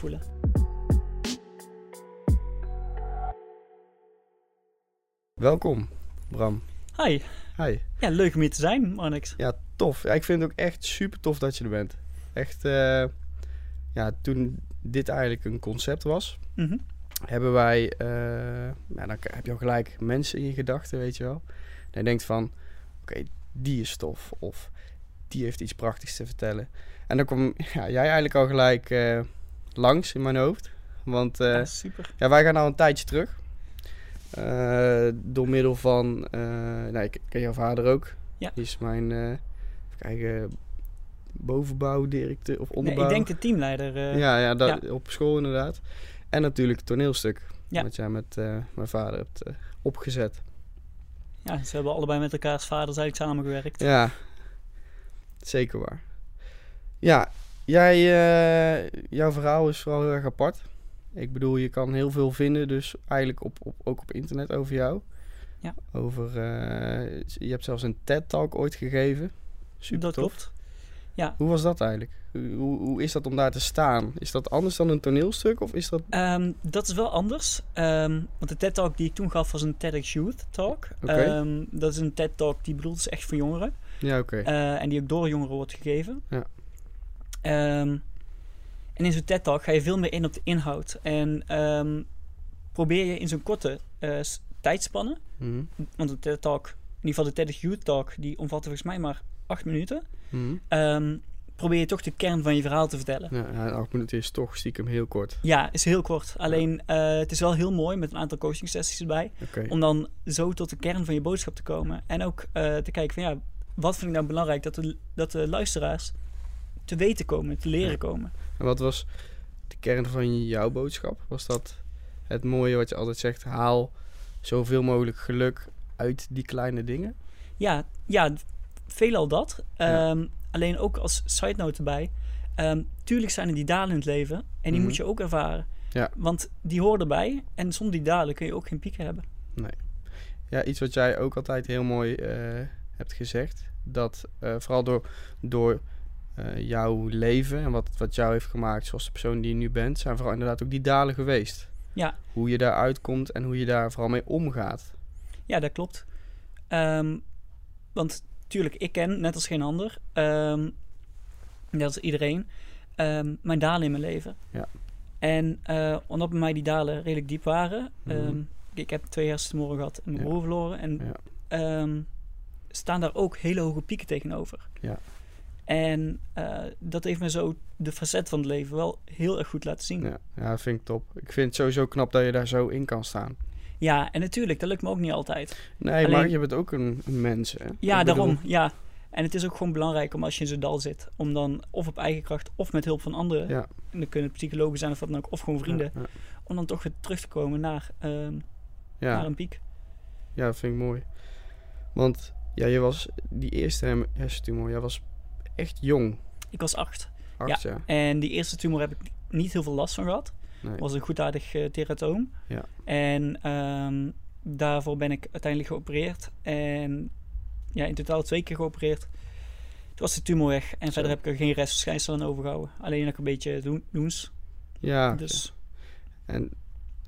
voelen. Welkom, Bram. Hi. Hi. Ja, leuk om hier te zijn, Marnix. Ja, tof. Ja, ik vind het ook echt super tof dat je er bent. Echt, eh, ja, toen dit eigenlijk een concept was, Mhm. hebben wij, eh, ja, dan heb je al gelijk mensen in je gedachten, weet je wel. En je denkt van, oké, die is tof. Of die heeft iets prachtigs te vertellen. En dan kom ja, jij eigenlijk al gelijk eh, langs in mijn hoofd. Want eh, Ja, super. Ja, wij gaan nou een tijdje terug. Eh, door middel van, eh nou, ik ken jouw vader ook. Ja. Die is mijn, even kijken, bovenbouwdirecteur of Nee, onderbouw. ik denk de teamleider. ja, ja, dat, op school inderdaad. En natuurlijk het toneelstuk. Ja. Wat jij met mijn vader hebt opgezet. ja, ze hebben allebei met elkaars vaders eigenlijk samengewerkt. Ja, zeker waar. Ja, jij, eh, jouw verhaal is vooral heel erg apart. Ik bedoel, je kan heel veel vinden, dus eigenlijk op, op, ook op internet over jou. Ja. Over, eh, je hebt zelfs een TED-talk ooit gegeven. Super dat tof. klopt. Hoe was dat eigenlijk? Hoe, hoe, is dat om daar te staan? Is dat anders dan een toneelstuk of is dat... Ehm, dat is wel anders. Ehm, want de TED-talk die ik toen gaf was een TEDx Youth Talk. Oké. Ehm, dat is een TED-talk die bedoeld is echt voor jongeren. Ja, oké. eh, en die ook door jongeren wordt gegeven. Ja. Ehm, en in zo'n TED-talk ga je veel meer in op de inhoud. En ehm, probeer je in zo'n korte eh, s- tijdspannen... Mhm, Want de TED-talk, in ieder geval de TEDx Youth Talk... die omvatte volgens mij maar acht minuten... mhm. ehm, probeer je toch de kern van je verhaal te vertellen. Ja, acht minuten is toch stiekem heel kort. Ja, is heel kort. Alleen eh, het is wel heel mooi met een aantal coaching sessies erbij. Om dan zo tot de kern van je boodschap te komen. En ook eh, te kijken van ja, wat vind ik nou belangrijk dat de, dat de luisteraars te weten komen, te leren Ja. komen. En wat was de kern van jouw boodschap? Was dat het mooie wat je altijd zegt, haal zoveel mogelijk geluk uit die kleine dingen? Ja, ja veelal dat. Ja. Ehm, Alleen ook als side note erbij. ehm, tuurlijk zijn er die dalen in het leven. En die Mhm. moet je ook ervaren. Ja. Want die horen erbij. En zonder die dalen kun je ook geen pieken hebben. Ja, iets wat jij ook altijd heel mooi eh, hebt gezegd. Dat eh, vooral door, door eh, jouw leven en wat, wat jou heeft gemaakt zoals de persoon die je nu bent, zijn vooral inderdaad ook die dalen geweest. Ja. Hoe je daar uitkomt en hoe je daar vooral mee omgaat. Ja, dat klopt. Ehm, want tuurlijk, ik ken, net als geen ander, ehm, net als iedereen, ehm, mijn dalen in mijn leven. Ja. En eh, omdat bij mij die dalen redelijk diep waren, Mhm. ik heb twee hersentumoren gehad en mijn Ja. broer verloren. En Ja. staan daar ook hele hoge pieken tegenover. Ja. En eh, dat heeft me zo de facet van het leven wel heel erg goed laten zien. Ja, ja, vind ik top. Ik vind het sowieso knap dat je daar zo in kan staan. Ja, en natuurlijk, dat lukt me ook niet altijd. Nee, maar je bent ook een, een mens, hè? Ja, daarom. Ja. En het is ook gewoon belangrijk om als je in zo'n dal zit, om dan of op eigen kracht of met hulp van anderen, Ja. en dan kunnen het psychologen zijn of wat dan ook, of gewoon vrienden, Ja, ja. om dan toch weer terug te komen naar, ehm, naar een piek. ja, dat vind ik mooi. Want ja, je was die eerste hersentumor, jij was echt jong. Ik was acht. Acht jaar. En die eerste tumor heb ik niet heel veel last van gehad. Nee. was een goedaardig uh, teratoom. Ja. En ehm, daarvoor ben ik uiteindelijk geopereerd. En ja, in totaal twee keer geopereerd. Toen was de tumor weg. En Zo. verder heb ik er geen restverschijnselen aan overgehouden. Alleen nog een beetje doen, doens. Ja, Dus en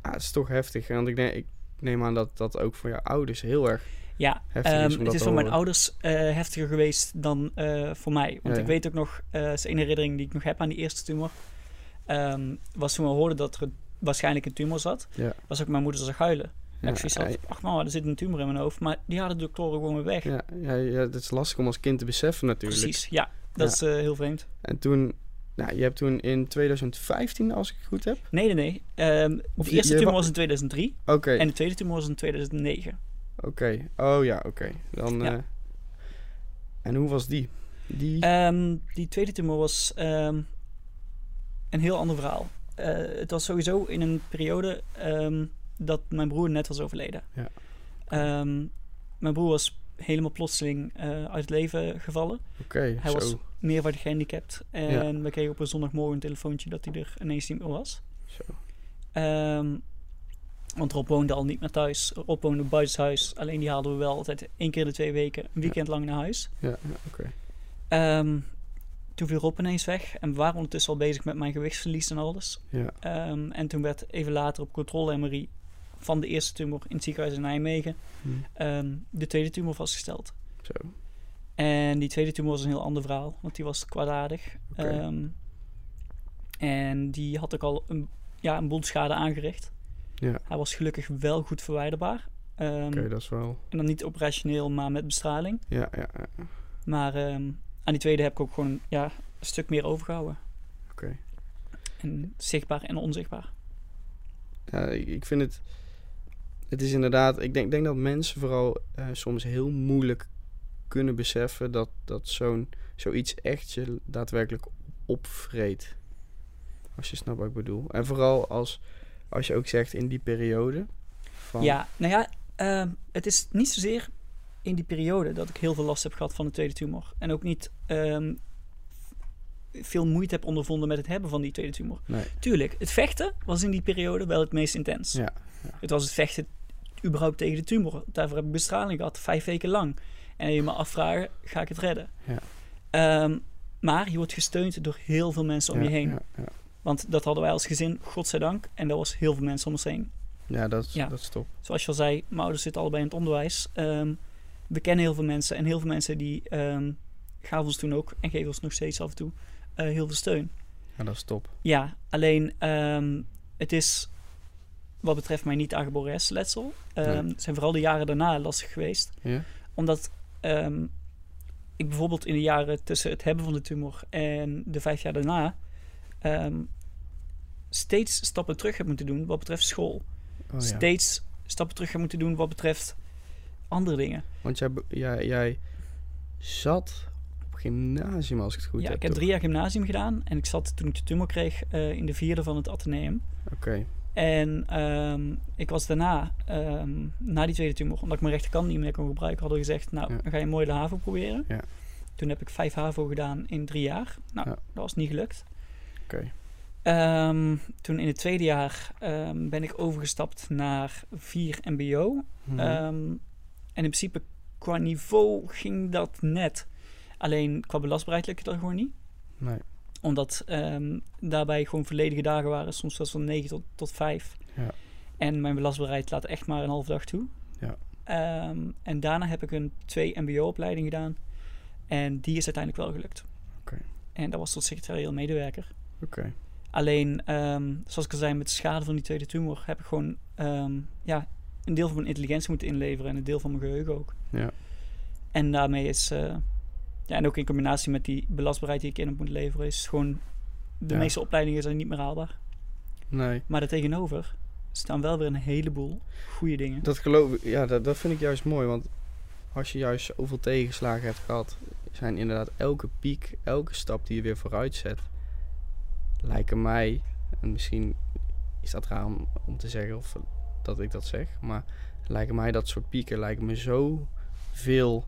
ah, het is toch heftig. Want ik, denk, ik neem aan dat dat ook voor jouw ouders heel erg ja, heftig ehm, het dat is voor mijn ouders eh, heftiger geweest dan eh, voor mij. Want Ja, ik weet ook nog, eh is één herinnering die ik nog heb aan die eerste tumor. ehm, was toen we hoorden dat er waarschijnlijk een tumor zat. Ja. Was ook mijn moeder zag huilen. Ja, ik zoiets had, ach mama, er zit een tumor in mijn hoofd. Maar die hadden de doktoren gewoon weer weg. ja, ja, ja, het is lastig om als kind te beseffen natuurlijk. Precies, ja. Dat is heel vreemd. En toen, nou, je hebt toen in 2015, als ik het goed heb. Nee, nee, nee. Ehm, de eerste tumor wa- was in 2003 Oké, en de tweede tumor was in 2009. Oké. Oh ja, oké. Dan. Ja. eh, en hoe was die? Die. Ehm, die tweede tumor was ehm, een heel ander verhaal. Eh, het was sowieso in een periode ehm, dat mijn broer net was overleden. Ja. Mijn broer was helemaal plotseling eh, uit het leven gevallen. Oké, hij zo. was meervoudig gehandicapt. En we kregen op een zondagmorgen een telefoontje dat hij er ineens niet meer was. zo. Want Rob woonde al niet meer thuis. Rob woonde buitenshuis. Alleen die haalden we wel altijd één keer in de twee weken een weekend lang naar huis. Ja, ja oké. Ehm, toen viel Rob ineens weg. En we waren ondertussen al bezig met mijn gewichtsverlies en alles. Ja. Ehm, en toen werd even later op controle-MRI van de eerste tumor in het ziekenhuis in Nijmegen Hm. ehm, de tweede tumor vastgesteld. Zo. En die tweede tumor was een heel ander verhaal, want die was kwaadaardig. Ehm, en die had ook al een, ja, een boel schade aangericht. Ja. Hij was gelukkig wel goed verwijderbaar. Ehm, Oké, dat is wel... En dan niet operationeel, maar met bestraling. Ja, ja, ja. Maar ehm, aan die tweede heb ik ook gewoon ja, een stuk meer overgehouden. Oké. En zichtbaar en onzichtbaar. Ja, ik vind het... Het is inderdaad... Ik denk, denk dat mensen vooral eh, soms heel moeilijk kunnen beseffen dat, dat zo'n, zoiets echt je daadwerkelijk opvreet. Als je snapt wat ik bedoel. En vooral als, als je ook zegt in die periode. Van, Ja, nou ja, ehm, het is niet zozeer in die periode dat ik heel veel last heb gehad van de tweede tumor. En ook niet ehm, veel moeite heb ondervonden met het hebben van die tweede tumor. Nee. Tuurlijk, het vechten was in die periode wel het meest intens. Ja, Het was het vechten überhaupt tegen de tumor. Daarvoor heb ik bestraling gehad, vijf weken lang. En je me afvragen, ga ik het redden? Ja. Ehm, maar je wordt gesteund door heel veel mensen om je heen. Want dat hadden wij als gezin, godzijdank. En dat was heel veel mensen om ons heen. Ja, dat is, Ja. dat is top. Zoals je al zei, mijn ouders zitten allebei in het onderwijs. Ehm, we kennen heel veel mensen. En heel veel mensen die ehm, gaven ons toen ook, en geven ons nog steeds af en toe, eh, heel veel steun. Ja, dat is top. Ja, alleen ehm, het is wat betreft mijn niet aangeboren hersenletsel. ehm, Nee. zijn vooral de jaren daarna lastig geweest. Ja? Omdat ik bijvoorbeeld in de jaren tussen het hebben van de tumor en de vijf jaar daarna ehm, steeds stappen terug heb moeten doen wat betreft school. Oh, ja. Steeds stappen terug heb moeten doen wat betreft andere dingen. Want jij, jij, jij zat op gymnasium, als ik het goed ja, heb. ik heb toch? drie jaar gymnasium gedaan en ik zat toen ik de tumor kreeg eh, in de vierde van het ateneum. Oké, En ehm, ik was daarna, ehm, na die tweede tumor, omdat ik mijn rechterkant niet meer kon gebruiken, hadden we gezegd, nou, Ja. dan ga je mooi de HAVO proberen. Ja. Toen heb ik vijf HAVO gedaan in drie jaar. Nou, Ja. dat was niet gelukt. Oké. Ehm, toen in het tweede jaar ehm, ben ik overgestapt naar 4 MBO. Mhm. Ehm, en in principe qua niveau ging dat net. Alleen qua belastbaarheid lukte dat gewoon niet. nee, Omdat daarbij gewoon volledige dagen waren. Soms was van 9 tot, tot 5. Ja. En mijn belastbaarheid laat echt maar een halve dag toe. Ja. En daarna heb ik een 2 MBO-opleiding gedaan. En die is uiteindelijk wel gelukt. Oké. En dat was tot secretarieel medewerker. Oké. Alleen, ehm, zoals ik al zei, met de schade van die tweede tumor heb ik gewoon ehm, ja, een deel van mijn intelligentie moeten inleveren en een deel van mijn geheugen ook. Ja. En daarmee is, eh, ja, en ook in combinatie met die belastbaarheid die ik in heb moeten leveren, is gewoon de Ja. meeste opleidingen zijn niet meer haalbaar. Nee, Maar daartegenover staan wel weer een heleboel goede dingen. dat geloof ik, ja, dat, dat vind ik juist mooi. Want als je juist zoveel tegenslagen hebt gehad, zijn inderdaad elke piek, elke stap die je weer vooruit zet, lijken mij, en misschien is dat raar om, om te zeggen of dat ik dat zeg, maar lijken mij dat soort pieken lijken me zo veel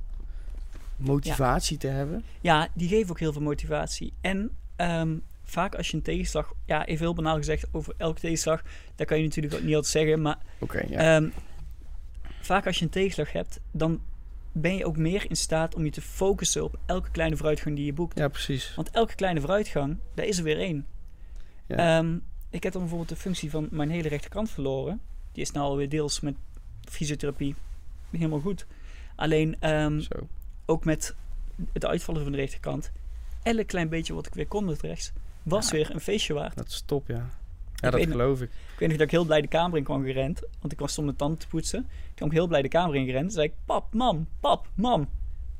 motivatie te hebben. Ja, die geven ook heel veel motivatie. En ehm, vaak als je een tegenslag, ja, even heel banaal gezegd, over elke tegenslag, dat kan je natuurlijk ook niet altijd zeggen, maar ja. Ehm, vaak als je een tegenslag hebt, dan ben je ook meer in staat om je te focussen op elke kleine vooruitgang die je boekt. ja, precies. Want elke kleine vooruitgang, daar is er weer één. Ja. Ehm, ik heb dan bijvoorbeeld de functie van mijn hele rechterkant verloren. Die is nou alweer deels met fysiotherapie helemaal goed. Alleen ehm, Zo. ook met het uitvallen van de rechterkant, elk klein beetje wat ik weer kon met rechts, was Ja. weer een feestje waard. Dat is top, ja. Ja, Ik dat geloof ik. Ik weet nog dat ik heel blij de kamer in kwam gerend. Want ik was stond mijn tanden te poetsen. Ik kwam heel blij de kamer in gerend. Toen zei ik, pap, mam, pap, mam.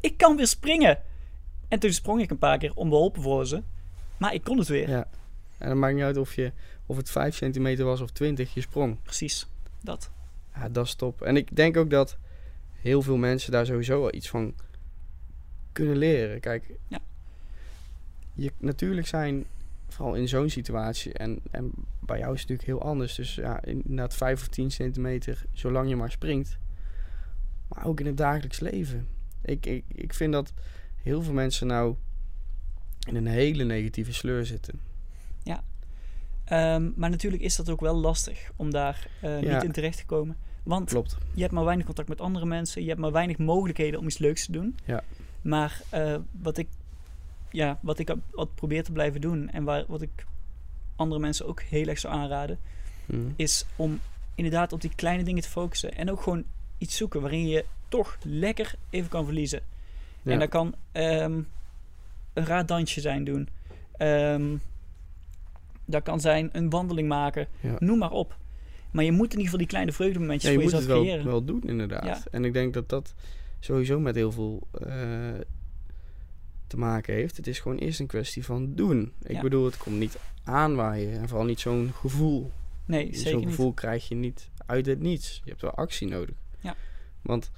Ik kan weer springen. En toen sprong ik een paar keer onbeholpen voor ze. Maar ik kon het weer. Ja. En dan maakt niet uit of, je, of het 5 centimeter was of 20, je sprong. Precies, dat. Ja, dat is top. En ik denk ook dat heel veel mensen daar sowieso wel iets van kunnen leren. Kijk, Ja. je, natuurlijk zijn, vooral in zo'n situatie, en, en bij jou is het natuurlijk heel anders. Dus ja, inderdaad 5 of 10 centimeter, zolang je maar springt. Maar ook in het dagelijks leven. Ik, ik, ik vind dat heel veel mensen nou in een hele negatieve sleur zitten. Ehm, maar natuurlijk is dat ook wel lastig om daar eh, Ja. niet in terecht te komen. Want Klopt. je hebt maar weinig contact met andere mensen. Je hebt maar weinig mogelijkheden om iets leuks te doen. Ja. Maar eh, wat ik ja, wat ik wat probeer te blijven doen en waar, wat ik andere mensen ook heel erg zou aanraden, Mhm. is om inderdaad op die kleine dingen te focussen. En ook gewoon iets zoeken waarin je toch lekker even kan verliezen. Ja. En dat kan ehm, een raar dansje zijn doen. Ehm, dat kan zijn een wandeling maken. Ja. Noem maar op. Maar je moet in ieder geval die kleine vreugdemomentjes Ja, je voor moet het wel, creëren. wel doen, inderdaad. Ja. En ik denk dat dat sowieso met heel veel eh, te maken heeft. Het is gewoon eerst een kwestie van doen. Ik bedoel, het komt niet aanwaaien. En vooral niet zo'n gevoel. Nee, zeker Zo'n niet. gevoel krijg je niet uit het niets. Je hebt wel actie nodig. Ja. Want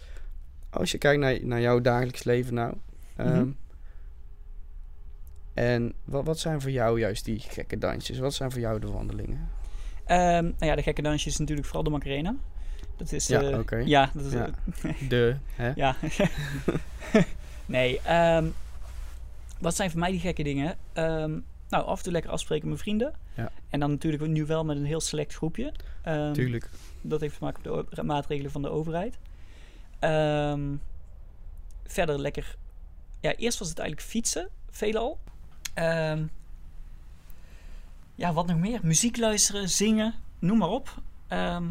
als je kijkt naar, naar jouw dagelijks leven nou... ehm, Mhm. En wat, wat zijn voor jou juist die gekke dansjes? Wat zijn voor jou de wandelingen? Ehm, nou ja, de gekke dansje is natuurlijk vooral de Macarena. Dat is... Ja, eh. Ja, dat is... Ja. De, hè? Ja. nee, ehm, wat zijn voor mij die gekke dingen? Ehm, nou, af en toe lekker afspreken met vrienden. Ja. En dan natuurlijk nu wel met een heel select groepje. Ehm, Tuurlijk. dat heeft te maken met de maatregelen van de overheid. Verder lekker... Ja, eerst was het eigenlijk fietsen, veelal. Ehm, ja, wat nog meer? Muziek luisteren, zingen, noem maar op. Ehm,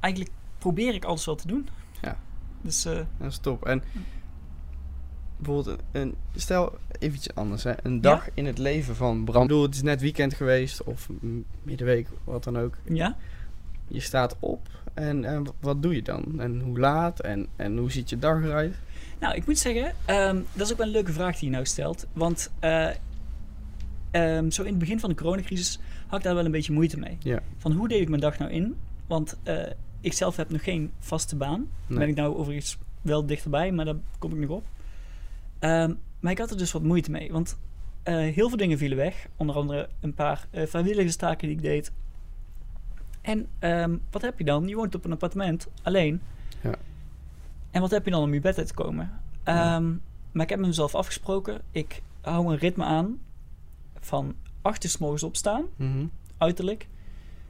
eigenlijk probeer ik alles wel te doen. Ja. Dus eh, Dat is top. En bijvoorbeeld, een, een- stel even iets anders. Hè. Een dag in het leven van Bram. Ik bedoel, het is net weekend geweest of middenweek, wat dan ook. ja, Je staat op en, en wat doe je dan? En hoe laat? En, en hoe ziet je dag eruit? Nou, ik moet zeggen, ehm, dat is ook wel een leuke vraag die je nou stelt. Want eh, ehm, zo in het begin van de coronacrisis had ik daar wel een beetje moeite mee. Ja. Van hoe deed ik mijn dag nou in? Want eh, ik zelf heb nog geen vaste baan. Nee. Ben ik nou overigens wel dichterbij, maar daar kom ik nog op. Ehm, maar ik had er dus wat moeite mee. Want eh, heel veel dingen vielen weg. Onder andere een paar eh vrijwilligerstaken die ik deed. En ehm, wat heb je dan? Je woont op een appartement, alleen. Ja. En wat heb je dan om je bed uit te komen? Ja. Maar ik heb met mezelf afgesproken. Ik hou een ritme aan van 8 uur 's morgens opstaan, Mhm. uiterlijk.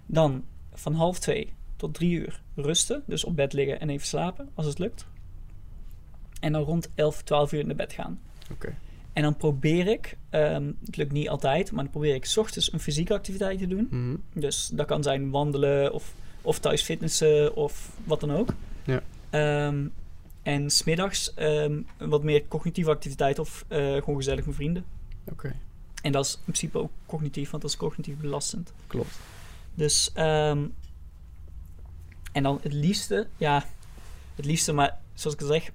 Dan van half twee tot drie uur rusten. Dus op bed liggen en even slapen, als het lukt. En dan rond 11, 12 uur naar bed gaan. Oké. En dan probeer ik, ehm, het lukt niet altijd, maar dan probeer ik 's ochtends een fysieke activiteit te doen. Mhm. Dus dat kan zijn wandelen of, of thuis fitnessen of wat dan ook. Ja. Ehm, en smiddags um, wat meer cognitieve activiteit of eh, gewoon gezellig met vrienden. Oké, En dat is in principe ook cognitief, want dat is cognitief belastend. klopt. Dus, ehm, en dan het liefste, ja, het liefste, maar zoals ik al zeg,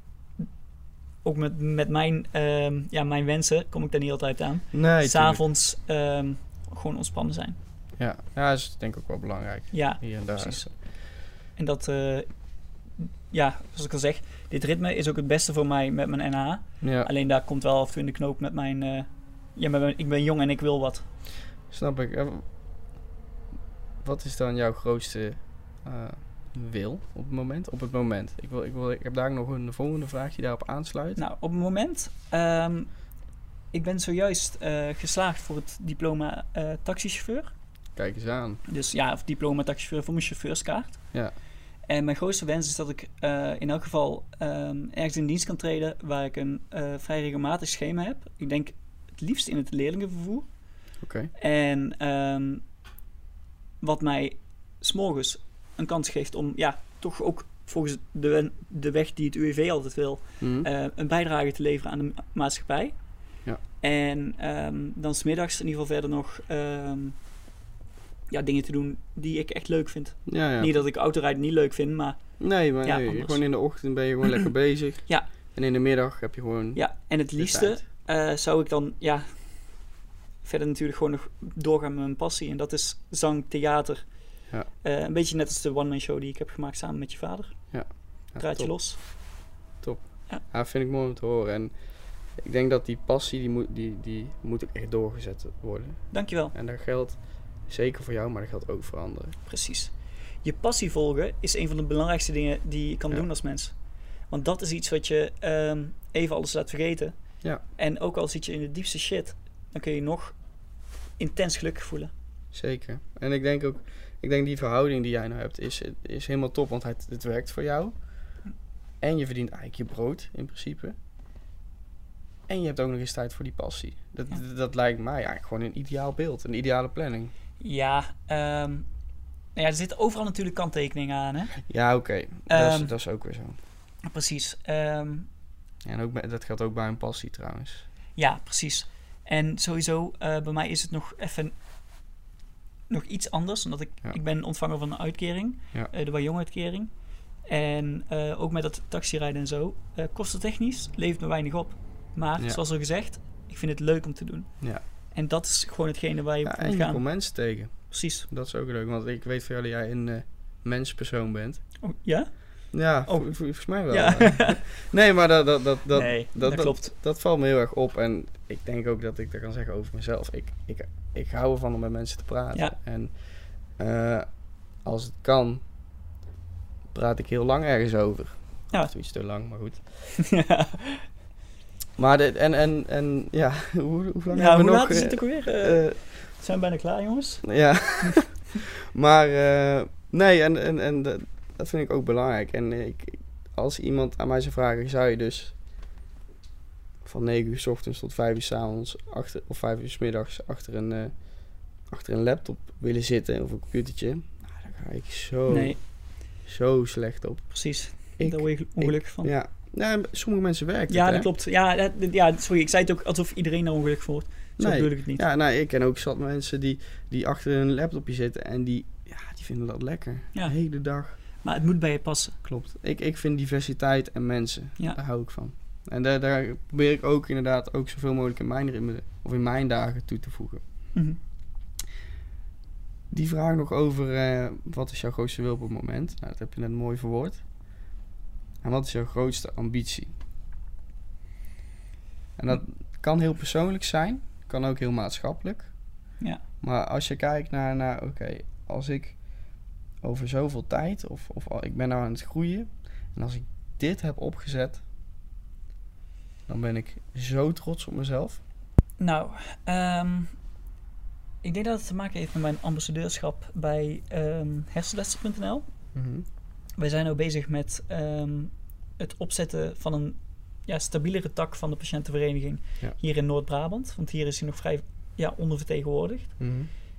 ook met, met mijn, ehm, ja, mijn wensen kom ik daar niet altijd aan. Nee. S'avonds ehm gewoon ontspannen zijn. Ja, ja, dat is denk ik ook wel belangrijk. Ja, Hier en daar. precies. En dat, eh, ja, zoals ik al zeg, dit ritme is ook het beste voor mij met mijn NH. Ja, Alleen daar komt wel af en toe in de knoop met mijn, eh, ja, mijn, ik ben jong en ik wil wat. snap ik. Wat is dan jouw grootste eh, wil op het moment? Op het moment. Ik, wil, ik, wil, ik heb daar nog een volgende vraag die daarop aansluit. Nou, op het moment, ehm, ik ben zojuist eh, geslaagd voor het diploma eh taxichauffeur. Kijk eens aan. Dus ja, of diploma taxichauffeur voor mijn chauffeurskaart. Ja. En mijn grootste wens is dat ik in elk geval ehm, ergens in dienst kan treden waar ik een vrij regelmatig schema heb. Ik denk het liefst in het leerlingenvervoer. Oké. En ehm, wat mij s'morgens een kans geeft om ja, toch ook volgens de, de weg die het UWV altijd wil, Mhm. eh, een bijdrage te leveren aan de ma- maatschappij. Ja. En ehm, dan smiddags in ieder geval verder nog ehm, ja, dingen te doen die ik echt leuk vind. ja, ja. Niet dat ik autorijden niet leuk vind, maar Nee, maar Ja, nee, gewoon in de ochtend ben je gewoon lekker bezig. Ja. En in de middag heb je gewoon ja. En het liefste eh, zou ik dan ja, verder natuurlijk gewoon nog doorgaan met mijn passie. En dat is zang, theater. Ja. Eh, een beetje net als de one-man show die ik heb gemaakt samen met je vader. Ja, top. los. Ja, vind ik mooi om te horen. En ik denk dat die passie, die moet, die, die moet ook echt doorgezet worden. Dankjewel. En dat geldt zeker voor jou, maar dat geldt ook voor anderen. Precies. Je passie volgen is een van de belangrijkste dingen die je kan doen als mens. Want dat is iets wat je ehm, even alles laat vergeten. Ja. En ook al zit je in de diepste shit, dan kun je nog intens gelukkig voelen. Zeker. En ik denk ook, ik denk die verhouding die jij nou hebt, is, is helemaal top, want het, het werkt voor jou. En je verdient eigenlijk je brood, in principe. En je hebt ook nog eens tijd voor die passie. Dat, Ja. dat, lijkt mij eigenlijk gewoon een ideaal beeld. Een ideale planning. Ja, ehm, nou ja, er zitten overal natuurlijk kanttekeningen aan, hè? Ja, oké. Dat, is- Ehm. dat is ook weer zo. Precies. Ehm, En ook, bij- dat geldt ook bij een passie trouwens. ja, precies. En sowieso, eh, bij mij is het nog even nog iets anders. Omdat ik, Ja. ik ben ontvanger van een uitkering, Ja. eh, de Waar-Jong-uitkering. En eh, ook met dat taxirijden en zo, kostentechnisch levert me weinig op. Maar Ja. zoals al gezegd, ik vind het leuk om te doen. Ja. En dat is gewoon hetgene waar je Ja, op en moet gaan. komt mensen tegen. Precies. Dat is ook leuk. Want ik weet van jou dat jij een menspersoon bent. Oh, ja? Ja, Oh. vol- vol- volgens mij wel. ja. nee, maar dat, dat, dat, dat, nee, dat- dat, klopt. dat valt me heel erg op. En ik denk ook dat ik dat kan zeggen over mezelf. Ik, ik, ik hou ervan om met mensen te praten. Ja. En eh, als het kan, praat ik heel lang ergens over. Ja. Of iets te lang, maar goed. ja, Maar de, en, en, en ja, hoe, hoe lang ja hebben hoe we laat nog? is eh, het ook weer? Eh, eh, zijn we bijna klaar, jongens? Ja, maar nee, en, en, en dat, vind ik ook belangrijk. En ik, als iemand aan mij zou vragen, zou je dus van 9 uur s ochtends tot 5 uur s avonds achter, of 5 uur s middags achter een, eh, achter een laptop willen zitten of een computertje? Nou, daar ga ik zo, Nee, zo slecht op. precies. Ik, Daar word je ongelukkig van. ja, nou, sommige mensen werken Ja, het, dat hè? klopt. Ja, dat- ja, sorry, ik zei het ook alsof iedereen er ongelukkig wordt. Zo Nee. bedoel ik het niet. Ja, nou, ik ken ook zat mensen die, die achter een laptopje zitten en die, ja, die vinden dat lekker. Ja. De hele dag. Maar het moet bij je passen. Klopt. Ik, ik vind diversiteit en mensen, Ja. daar hou ik van. En daar, daar probeer ik ook inderdaad ook zoveel mogelijk in mijn, ritme- of in mijn dagen toe te voegen. Mhm. Die vraag nog over eh, wat is jouw grootste wil op het moment? Nou, dat heb je net mooi verwoord. En wat is jouw grootste ambitie? En dat kan heel persoonlijk zijn, kan ook heel maatschappelijk. Ja. Maar als je kijkt naar, naar oké, als ik over zoveel tijd, of, of ik ben nou aan het groeien, en als ik dit heb opgezet, dan ben ik zo trots op mezelf. Nou, ehm, ik denk dat het te maken heeft met mijn ambassadeurschap bij ehm hersenlessen.nl. Wij zijn nu bezig met ehm, het opzetten van een ja, stabielere tak van de patiëntenvereniging Ja. hier in Noord-Brabant. Want hier is hij nog vrij ja, ondervertegenwoordigd. Mhm.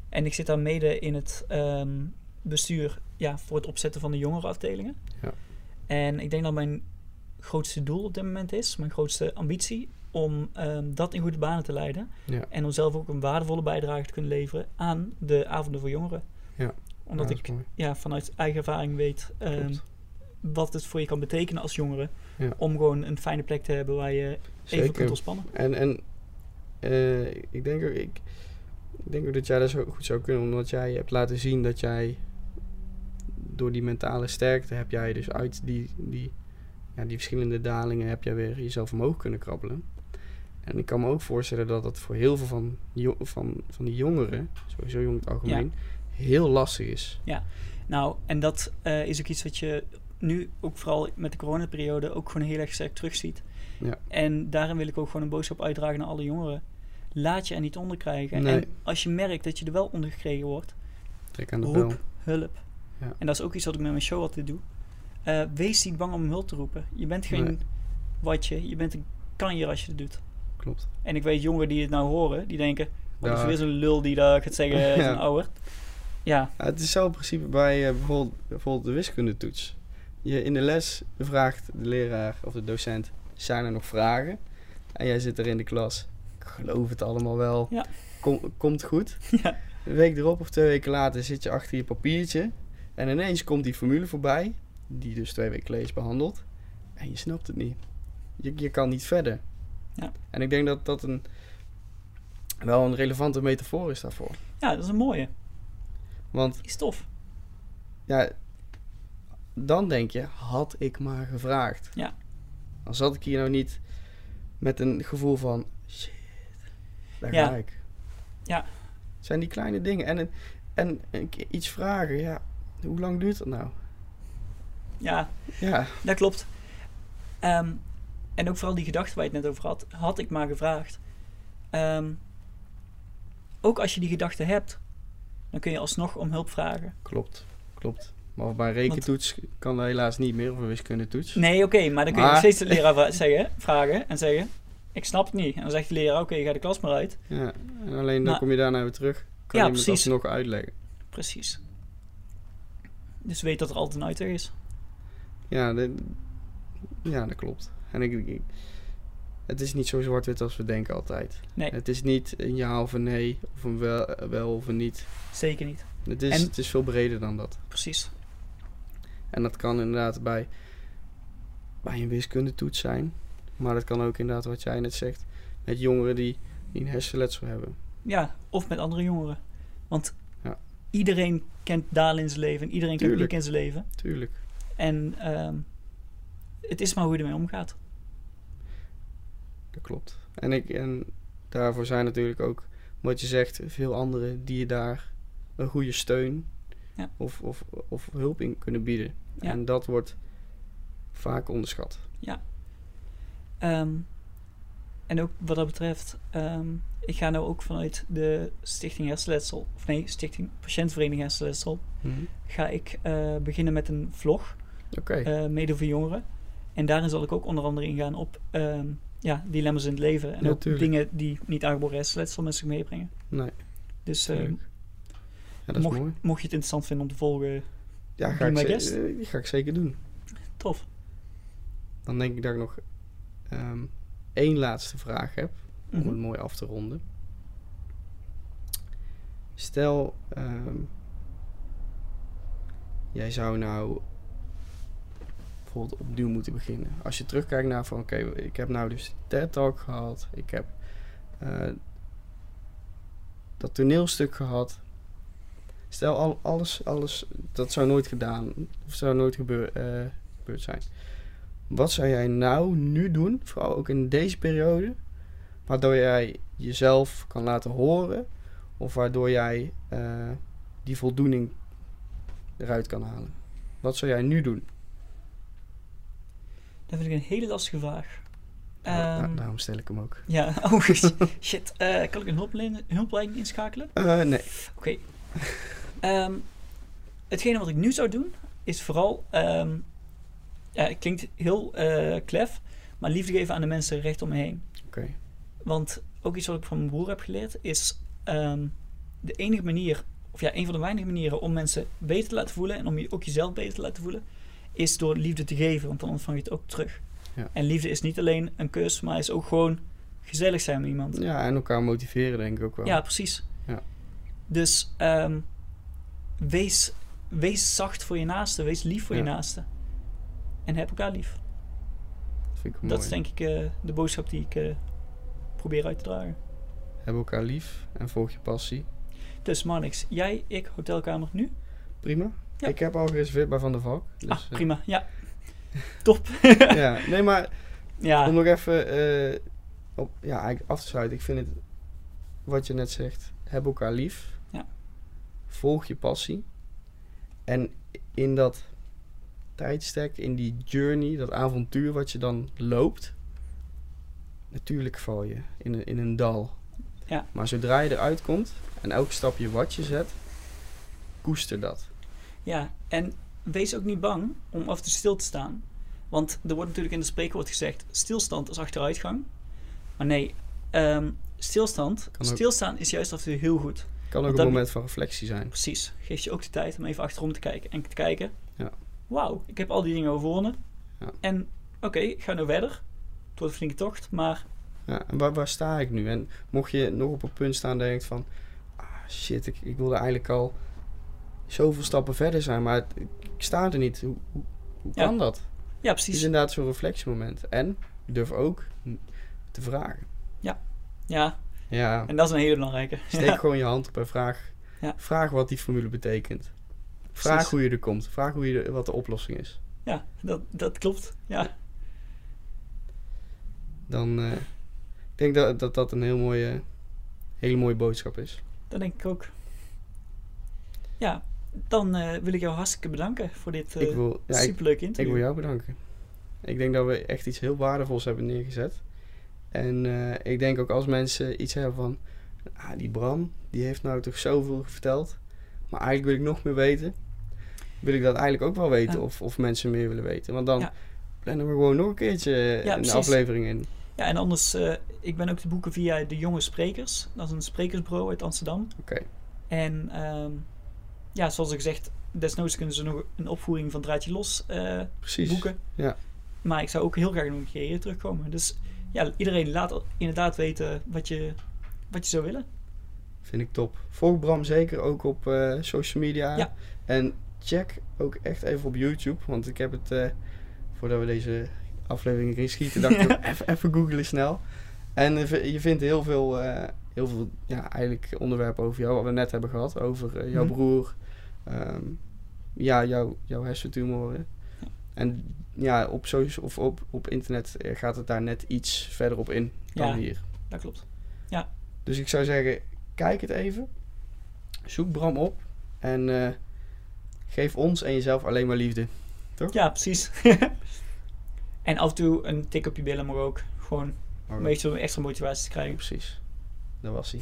En ik zit daar mede in het bestuur ja, voor het opzetten van de jongerenafdelingen. Ja. En ik denk dat mijn grootste doel op dit moment is, mijn grootste ambitie, om ehm, dat in goede banen te leiden. Ja. En om zelf ook een waardevolle bijdrage te kunnen leveren aan de avonden voor jongeren. Ja. Omdat ik mooi. ja, vanuit eigen ervaring weet ehm, wat het voor je kan betekenen als jongere. Om gewoon een fijne plek te hebben waar je even kunt ontspannen. En, en eh, ik, denk ook, ik, ik denk ook dat jij dat zo goed zou kunnen, omdat jij hebt laten zien dat jij door die mentale sterkte heb jij dus uit die, die, ja, die verschillende dalingen heb jij weer jezelf omhoog kunnen krabbelen. En ik kan me ook voorstellen dat dat voor heel veel van, van, van die jongeren, sowieso jong in het algemeen, heel lastig is. Nou, en dat eh, is ook iets wat je nu ook vooral met de coronaperiode ook gewoon heel erg sterk terugziet. Ja. En daarin wil ik ook gewoon een boodschap uitdragen naar alle jongeren. Laat je er niet onder krijgen. Nee. En als je merkt dat je er wel onder gekregen wordt, Trek aan de Roep. bel. hulp. Ja. En dat is ook iets wat ik met mijn show altijd doe. Eh, wees niet bang om hulp te roepen. Je bent geen Nee. watje, je bent een kanjer als je het doet. Klopt. En ik weet jongeren die het nou horen, die denken... Wat is Daar- weer zo'n lul die daar gaat zeggen, Ja. zo'n ouwer. Ja, Ja, het is in principe bij eh, bijvoorbeeld, bijvoorbeeld de wiskundetoets. Je in de les vraagt de leraar of de docent, zijn er nog vragen? En jij zit er in de klas, ik geloof het allemaal wel, Ja. Kom, komt goed. Ja. Een week erop of twee weken later zit je achter je papiertje en ineens komt die formule voorbij, die dus twee weken is behandeld, en je snapt het niet. Je, je kan niet verder. Ja. En ik denk dat dat een, wel een relevante metafoor is daarvoor. ja, dat is een mooie. Want Die is tof. ja, dan denk je, had ik maar gevraagd. Ja. Dan zat ik hier nou niet met een gevoel van, shit, daar Ja. ga ik. Ja. Het zijn die kleine dingen. En, en iets vragen, ja, hoe lang duurt dat nou? Ja, Ja, dat klopt. Ehm, en ook vooral die gedachte waar je het net over had. Had ik maar gevraagd. Ehm, ook als je die gedachte hebt, dan kun je alsnog om hulp vragen. klopt, klopt. Maar bij een rekentoets kan dat helaas niet meer, of een wiskundetoets. Nee, oké, maar dan kun je nog steeds de leraar vra- zeggen, vragen en zeggen... ik snap het niet. En dan zegt de leraar, oké, ga de klas maar uit. Ja, en alleen dan kom je daarna weer terug. Kan ja, precies. dat nog uitleggen. Precies. Dus weet dat er altijd een uitweg is. Ja, de- ja, dat klopt. En ik, ik- het is niet zo zwart-wit als we denken altijd. Nee, Het is niet een ja of een nee, of een wel, wel of een niet. zeker niet. Het is, En- het is veel breder dan dat. Precies. En dat kan inderdaad bij, bij een wiskundetoets zijn. Maar dat kan ook inderdaad, wat jij net zegt, met jongeren die, die een hersenletsel hebben. Ja, of met andere jongeren. Want. Iedereen kent dalen in zijn leven. en Iedereen kent piek in zijn leven. Tuurlijk. En ehm, het is maar hoe je ermee omgaat. Dat klopt. En, ik, en daarvoor zijn natuurlijk ook, wat je zegt, veel anderen die je daar een goede steun Ja. of, of, of hulp in kunnen bieden. Ja. En dat wordt vaak onderschat. Ehm, en ook wat dat betreft, ehm, ik ga nou ook vanuit de Stichting Hersenletsel, of nee, Stichting Patiëntvereniging Hersenletsel, ga ik eh, beginnen met een vlog, Oké, eh, mede voor jongeren. En daarin zal ik ook onder andere ingaan op ehm, ja, dilemma's in het leven. En ook dingen die niet aangeboren hersenletsel met zich meebrengen. nee, Dus ehm. Ja, dat is mocht, mooi. mocht je het interessant vinden om te volgen, Ja, ga ik, guest. eh, die ga ik zeker doen. tof. Dan denk ik dat ik nog één laatste vraag heb. om Mhm. het mooi af te ronden. Stel, ehm, jij zou nou bijvoorbeeld opnieuw moeten beginnen. Als je terugkijkt naar van, oké, ik heb nou dus TED Talk gehad, ik heb eh, dat toneelstuk gehad. Stel, al, alles, alles, dat zou nooit gedaan, of zou nooit gebeur, eh, gebeurd zijn. Wat zou jij nou nu doen, vooral ook in deze periode, waardoor jij jezelf kan laten horen of waardoor jij eh, die voldoening eruit kan halen. Wat zou jij nu doen? Dat vind ik een hele lastige vraag. Nou, Ehm, daarom stel ik hem ook. Ja, oh shit. Eh, kan ik een hulplijn, hulplijn inschakelen? Eh, nee. Oké. Ehm, hetgene wat ik nu zou doen, is vooral... ehm, ja, het klinkt heel eh klef, maar liefde geven aan de mensen recht om me heen. Oké. Want ook iets wat ik van mijn broer heb geleerd, is ehm, de enige manier, of ja, een van de weinige manieren om mensen beter te laten voelen en om je ook jezelf beter te laten voelen, is door liefde te geven, want dan ontvang je het ook terug. Ja. En liefde is niet alleen een kus, maar is ook gewoon gezellig zijn met iemand. Ja, en elkaar motiveren denk ik ook wel. Ja, precies. Ja. Dus ehm, wees, wees zacht voor je naaste, wees lief voor je naaste. En heb elkaar lief. Dat vind ik mooi. Dat is denk ik eh, de boodschap die ik eh, probeer uit te dragen. Heb elkaar lief en volg je passie. Dus Marnix, jij, ik, hotelkamer nu. Prima. Ja. Ik heb al gereserveerd bij Van der Valk. Dus, ah, eh, prima. Ja. Top. ja, nee, maar ja. om nog even op, ja, eigenlijk af te sluiten. Ik vind het, wat je net zegt, heb elkaar lief. Ja. Volg je passie. En in dat tijdstek, in die journey, dat avontuur wat je dan loopt, natuurlijk val je in een, in een dal. Ja. Maar zodra je eruit komt en elk stapje wat je zet, koester dat. Ja, en wees ook niet bang om af en toe stil te staan. Want er wordt natuurlijk in het spreekwoord gezegd: stilstand is achteruitgang. Maar nee, ehm, stilstand, stilstaan is juist af en toe heel goed. Kan ook een moment van reflectie zijn. Precies. Geeft je ook de tijd om even achterom te kijken en te kijken. Ja. Wauw, ik heb al die dingen overwonnen. Ja. En oké, ik ga nu verder. Het wordt een flinke tocht, maar Ja, en waar, waar sta ik nu? En mocht je nog op een punt staan dat je denkt van... Ah, shit, ik, ik wilde eigenlijk al zoveel stappen verder zijn, maar het- ik sta er niet. Hoe, hoe, hoe Ja. kan dat? ja, Het is precies. inderdaad zo'n reflectiemoment. En durf ook te vragen. Ja, Ja, en dat is een hele belangrijke. steek Ja. gewoon je hand op en vraag, Ja. vraag wat die formule betekent. Vraag hoe je er komt. Vraag hoe je er, wat de oplossing is. Ja, dat, dat klopt. Ja, Dan eh, ik denk dat, dat dat een heel mooie, hele mooie boodschap is. dat denk ik ook. Ja, dan eh, wil ik jou hartstikke bedanken voor dit uh, wil, ja, ik, superleuke Ik interview. wil jou bedanken. Ik denk dat we echt iets heel waardevols hebben neergezet. En ik denk ook als mensen iets hebben van... Ah, die Bram, die heeft nou toch zoveel verteld. Maar eigenlijk wil ik nog meer weten. Wil ik dat eigenlijk ook wel weten of, of mensen meer willen weten. Want dan plannen we gewoon nog een keertje een precies. aflevering in. Ja, en anders, eh, ik ben ook te boeken via De Jonge Sprekers. Dat is een sprekersbureau uit Amsterdam. Oké. En ehm, ja, zoals ik zeg, desnoods kunnen ze nog een opvoering van Draadje Los eh, Precies. boeken. Ja. Maar ik zou ook heel graag nog een keer hier terugkomen. Dus ja, iedereen laat inderdaad weten wat je, wat je zou willen. Vind ik top. Volg Bram zeker ook op eh, social media. Ja. En check ook echt even op YouTube. Want ik heb het, eh, voordat we deze aflevering erin schieten, dacht ik even, even googlen snel. En je vindt heel veel, eh, heel veel ja, eigenlijk onderwerpen over jou, wat we net hebben gehad. Over eh, jouw Mhm. broer. ehm, ja, jouw, jouw hersentumoren. En ja, op, social, of op, op internet gaat het daar net iets verder op in dan Ja. hier. Dat klopt. Dus ik zou zeggen, kijk het even. Zoek Bram op. En geef ons en jezelf alleen maar liefde. Ja, precies. en af en toe een tik op je billen mag ook. Gewoon een beetje om extra motivatie te krijgen. Precies. Dat was hij.